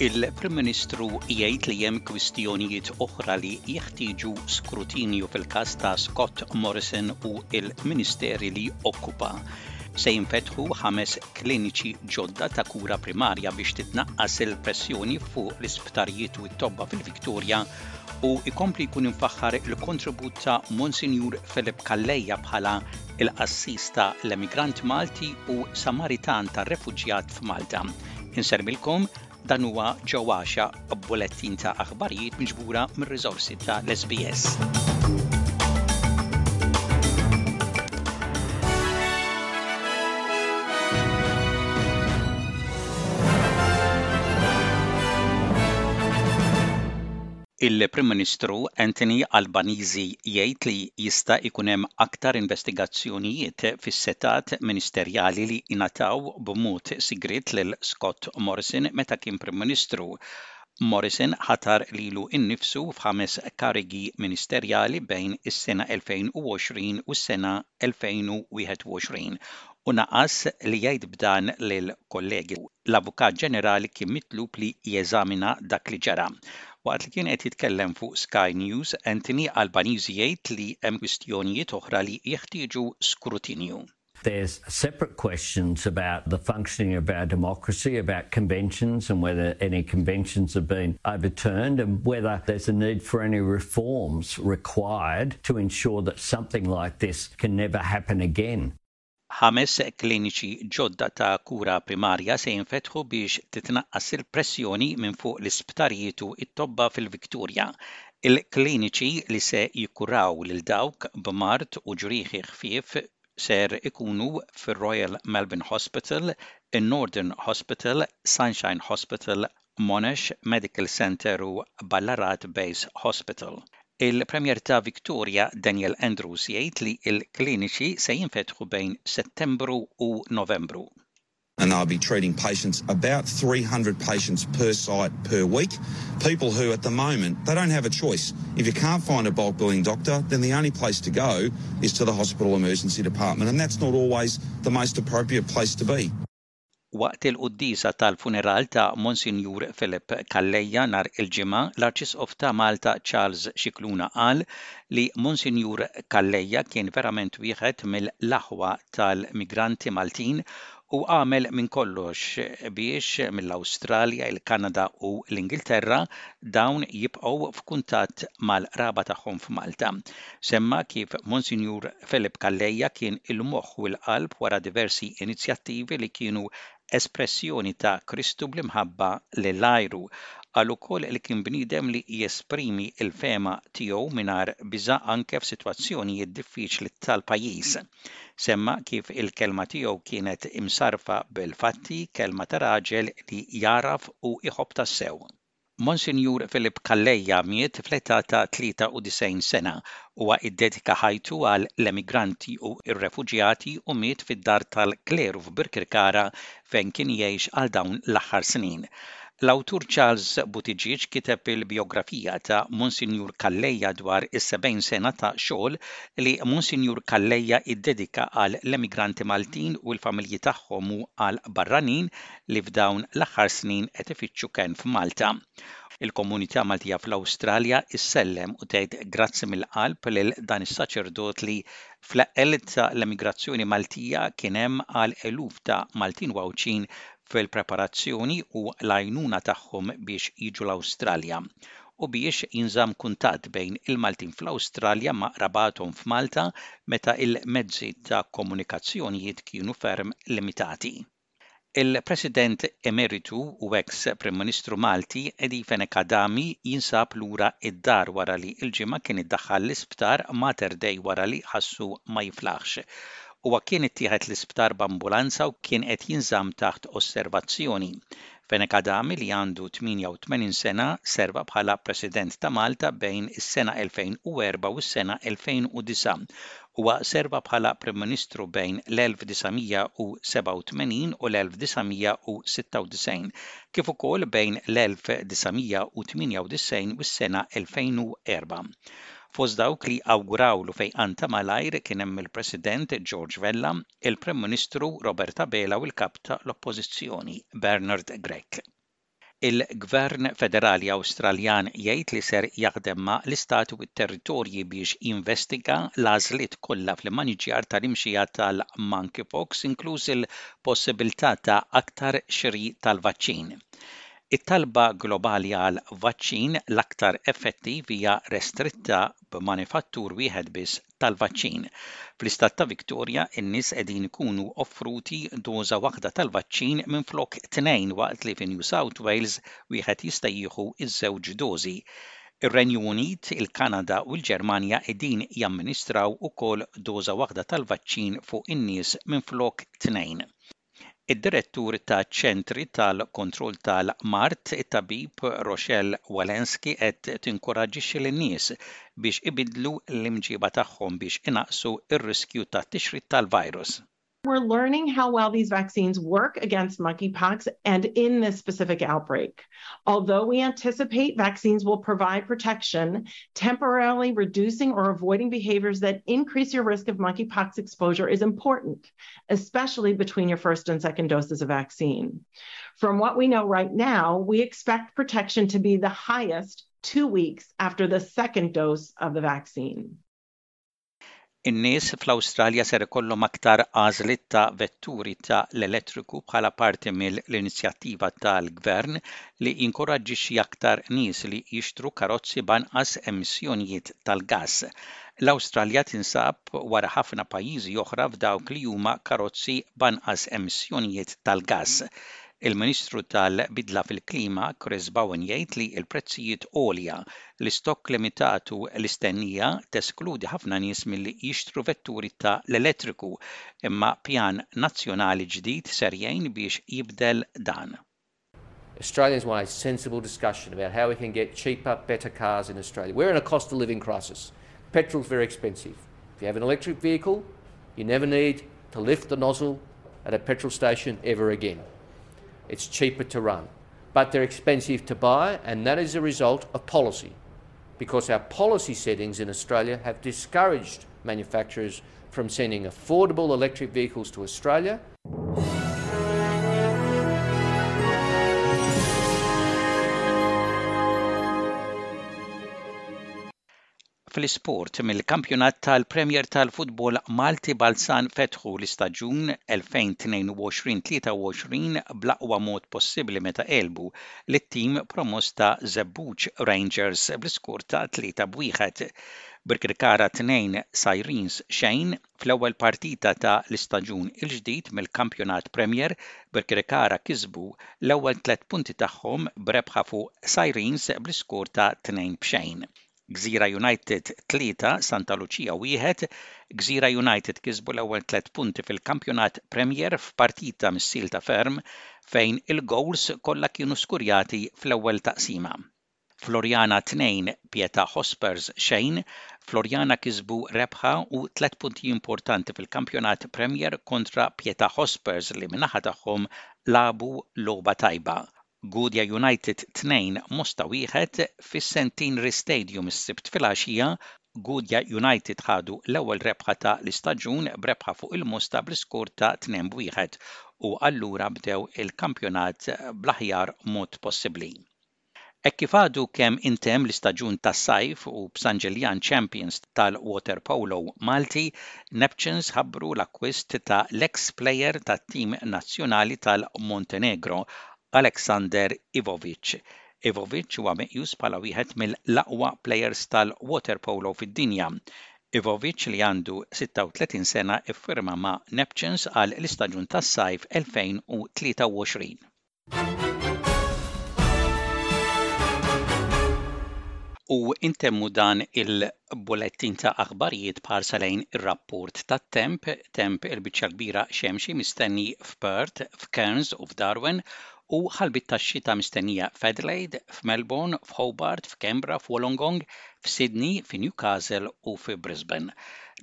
Il-Prim Ministru jgħid li hemm kwistjonijiet oħra li jeħtieġu skrutinju fil-każ ta' Scott Morrison u il-Ministeri li okkupa. Se jinfetħu ħames kliniċi ġodda ta' kura primarja biex titnaqqas il-pressjoni fuq l-isptarijiet u t-tobba fil-Victoria u jkompli jkun imfaħħar il-kontribut ta' Monsinjur Philip Calleja bħala l-qassis ta' l-emigranti Malti u Samaritan tar-refuġjat f'Malta. Insellmilkom, dan huwa Ġo Għaxa, bullettin ta' aħbarijiet miġbura mir-riżorsi ta' l-SBS. Il-Prim Ministru Anthony Albanese jgħid li jista' jkun hemm aktar investigazzjonijiet fis-setgħat ministerjali li ingħataw b'mod sigriet lil Scott Morrison meta kien Prim Ministru. Morrison ħatar lilu nnifsu f'ħames karigi ministerjali bejn is-sena 2020 u s-sena 2021 u naqas li jgħid b'dan lill-kollegi. L-Avukat Ġenerali kien mitlub li jeżamina dak li ġara. Waqt li kien qed jitkellem fuq Sky News, Anthony Albanese jgħid li hemm kwistjonijiet oħra li jeħtieġu skrutinju. There's separate questions about the functioning of our democracy, about conventions and whether any conventions have been overturned and whether there's a need for any reforms required to ensure that something like this can never happen again. Ħames kliniċi ġodda ta' kura primarja se jinfetħu biex titnaqqas il-pressjoni minn fuq l-isptarijiet u t-tobba fil-Victoria. Il-kliniċi li se jikkuraw lil dawk b'mard u ġrieħi ħfief ser ikunu fir-Royal Melbourne Hospital, in-Northern Hospital, Sunshine Hospital Monash Medical Center u Ballarat Base Hospital. Il-Premier ta' Victoria Daniel Andrews jgħid li il-kliniċi se jinfetħu bejn Settembru u Novembru. and they'll be treating patients about 300 patients per site per week. People who at the moment they don't have a choice. If you can't find a bulk billing doctor, then the only place to go is to the hospital emergency department and that's not always the most appropriate place to be. Waqt il-quddiesa tal-funeral ta' Monsinjur Philip Calleja nhar il-Ġimgħa, l-Arċisqof ta' Malta Charles Scicluna qal li Monsinjur Calleja kien verament wieħed mill-aħwa tal-migranti Maltin u għamel minn kollox biex mill-Awstralja, il-Kanada u l-Ingilterra dawn jibqgħu f'kuntatt mal-qraba tagħhom f'Malta. Semma kif Monsinjur Philip Calleja kien il-moħħ u l-qalb wara diversi inizjattivi li kienu espressjoni ta' Kristu bl-imħabba lil għajru. Qal ukoll li kien bniedem li jesprimi l-fehma tiegħu mingħajr biża' anke f'sitwazzjonijiet diffiċli tal-pajjiż. Semma kif il-kelma tiegħu kienet imsarrfa bil-fatti, kelma ta' raġel li jagħraf u jħobb tassew. Monsinjur Philip Calleja miet fl-età ta' 93 sena. Huwa iddedika ħajtu għal l-emigranti u r-refuġjati u miet fid-dar tal-kleru f'Birkirkara fejn kien jgħix għal dawn l-aħħar snin. L-awtur Charles Buttigieg kiteb il-bijografija ta' Monsinjur Calleja dwar is-70 sena ta' xogħol li Monsinjur Calleja iddedika għal l-emigranti Maltin u l-familji tagħhom u għal barranin li f'dawn l-aħħar snin qed ifittxu kenn f'Malta. Il-komunità Maltija fl-Awstralja ssellem u tgħid grazzi mill-qalb lil dan is-saċerdot li fl-eqqel ta' l-emigrazzjoni Maltija kien hemm għal eluf ta' Maltin u Għawdxin fil-preparazzjoni u l-għajnuna tagħhom biex jiġu l-Awstralja u biex jinżamm kuntatt bejn il-Maltin fl-Awstralja ma' qrabathom f'Malta meta il-mezzi ta' komunikazzjonijiet kienu ferm limitati. Il-President Emeritu u eks Prim Ministru Malti Eddie Fenech Adami jinsab lura id-dar wara li l-Ġimgħa kien iddaħħal l-isptar Mater Dei wara li ħassu ma jiflaħx. Huwa kien ittieħed l-isptar b'ambulanza u kien qed jinżamm taħt osservazzjoni. Fenech Adami li għandu 88 sena serva bħala President ta' Malta bejn is-sena 2004 u s-sena 2009 Huwa serva bħala Prim Ministru bejn l-1987 u l-1996, kif ukoll bejn l-1998 u s-sena 2004. Fost dawk li awgurawlu fejqan ta' malajr kien hemm il-President George Vella, il-Prim Ministru Robert Abela u l-Kap ta' l-Oppożizzjoni Bernard Grech. Il-Gvern Federali Awstraljan jgħid li ser jaħdem ma' l-istati u t-territorji biex jinvestiga l-għażliet kollha fl-immaniġġjar tal-imxija tal-Monkeypox, inkluż il-possibilità ta' aktar xiri tal-vaċċin. It-talba globali għal vaċċin l-aktar effettiv hija restritta b'manifattur wieħed biss tal-vaċċin. Fl-Istat ta' Victoria, in-nies qegħdin ikunu offruti doża waħda tal-vaċċin minflok tnejn waqt li fi New South Wales wieħed jista' jieħu ż-żewġ dożi. Ir-Renju Unit, il-Kanada u l-Ġermanja qegħdin jamministraw ukoll doża waħda tal-vaċċin fuq in-nies minflok tnejn. Id-Direttur taċ-Ċentri tal-Kontroll tal-Mard, it-Tabib Rochelle Walensky qed tinkuraġġixxi lin-nies biex ibiddlu l-imġieba tagħhom biex inaqqsu r-riskju ta' tixrid tal-virus. We're learning how well these vaccines work against monkeypox and in this specific outbreak. Although we anticipate vaccines will provide protection, temporarily reducing or avoiding behaviors that increase your risk of monkeypox exposure is important. risk, especially between your first and second doses of vaccine. From what we know right now, we expect protection to be the highest two weeks after the second dose of the vaccine. In-nies fl-Awstralja ser ikollhom aktar għażliet ta' vetturi ta' l-elettriku bħala parti mill-inizjattiva tal-Gvern li jinkoraġġixxi aktar nies li jixtru karozzi b'anqas emissjonijiet tal-gass. L-Awstralja tinsab wara ħafna pajjiżi oħra f'dawk li huma karozzi b'anqas emissjonijiet tal-gass. Il-Ministru tal-Bidla fil-Klima Chris Bowen jgħid li l-prezzijiet għolja, l-istokk limitat u l-istennija teskludi ħafna nies milli jixtru vetturi ta' l-elettriku, imma pjan nazzjonali ġdid ser jgħin biex jibdel dan. Australians want a sensible discussion about how we can get cheaper, better cars in Australia. We're in a cost of living crisis. Petrol's very expensive. If you have an electric vehicle, you never need to lift the nozzle at a petrol station ever again. It's cheaper to run, but they're expensive to buy, and that is a result of policy because our policy settings in Australia have discouraged manufacturers from sending affordable electric vehicles to Australia, fl-isport mill-kampjonat tal-Premier tal-futbol Malti Balzan fetħu l-istaġun 2022-23 bl-aqwa mod possibbli meta għelbu lit-tim promoss ta' Żebbuġ Rangers bl-iskor ta' 3 b'wieħed. Birkirkara 2, Sirens xejn Fl-ewwel partita ta' l-istaġun il-ġdid mill-Kampjonat Premier, Birkirkara kisbu l-ewwel tliet punti tagħhom b'rebħa fuq Sirens bl-iskor ta' 2 b'xejn. Gżira United 3, Santa Lucia 1, Gżira United kisbu l-ewwel tliet punti fil-Kampjonat Premier f'partita missielta ferm fejn il-gowls kollha kienu skurjati fl-ewwel taqsima. Floriana 2, Pietà Hospers xejn, Floriana kisbu rebħa u tliet punti importanti fil-Kampjonat Premier kontra Pietà Hospers li min-naħa tagħhom lagħbu logħba tajba Gudja United tnejn, Mosta wieħed, Fis-Centenary Stadium is-Sibt filgħaxija, Gudja United ħadu l-ewwel rebħa ta' l-istaġun b'rebħa fuq il-Mosta bl-iskur ta' tnejn b'wieħed u allura bdew il-kampjonat bl-aħjar mod possibbli. Hekk kif għadu kemm intemm l-istaġun tas-sajf u b'San Ġiljan champions tal-Waterpolo Malti, Neptunes ħabbru l-akkwist ta' l-eks plejer tat-tim nazzjonali tal-Montenegro, Aleksander Ivovic. Ivovic huwa meqjus bħala wieħed mill-aqwa plejers tal-waterpolo fid-dinja. Ivovic li għandu 36 sena ffirma ma' Neptunes għal l-istaġun tas-sajf 2023. U intemmu dan il-bullettin ta' aħbarijiet b'ħarsa lejn ir-rapport tat-temp, temp il-biċċa l-kbira xemxi mistenni f'Perth, f'Cairns u f'Darwen, u ħalbiet tax-xita mistennija f'Adelaide, f'Melbourne, f'Hobart, f'Canberra, f'Wollongong, f'Sydney, fi Newcastle u fi Brisbane.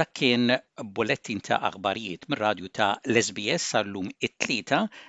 Dak kien bullettin ta' aħbarijiet mir-radju ta' l-SBS għal-lum it-Tlieta,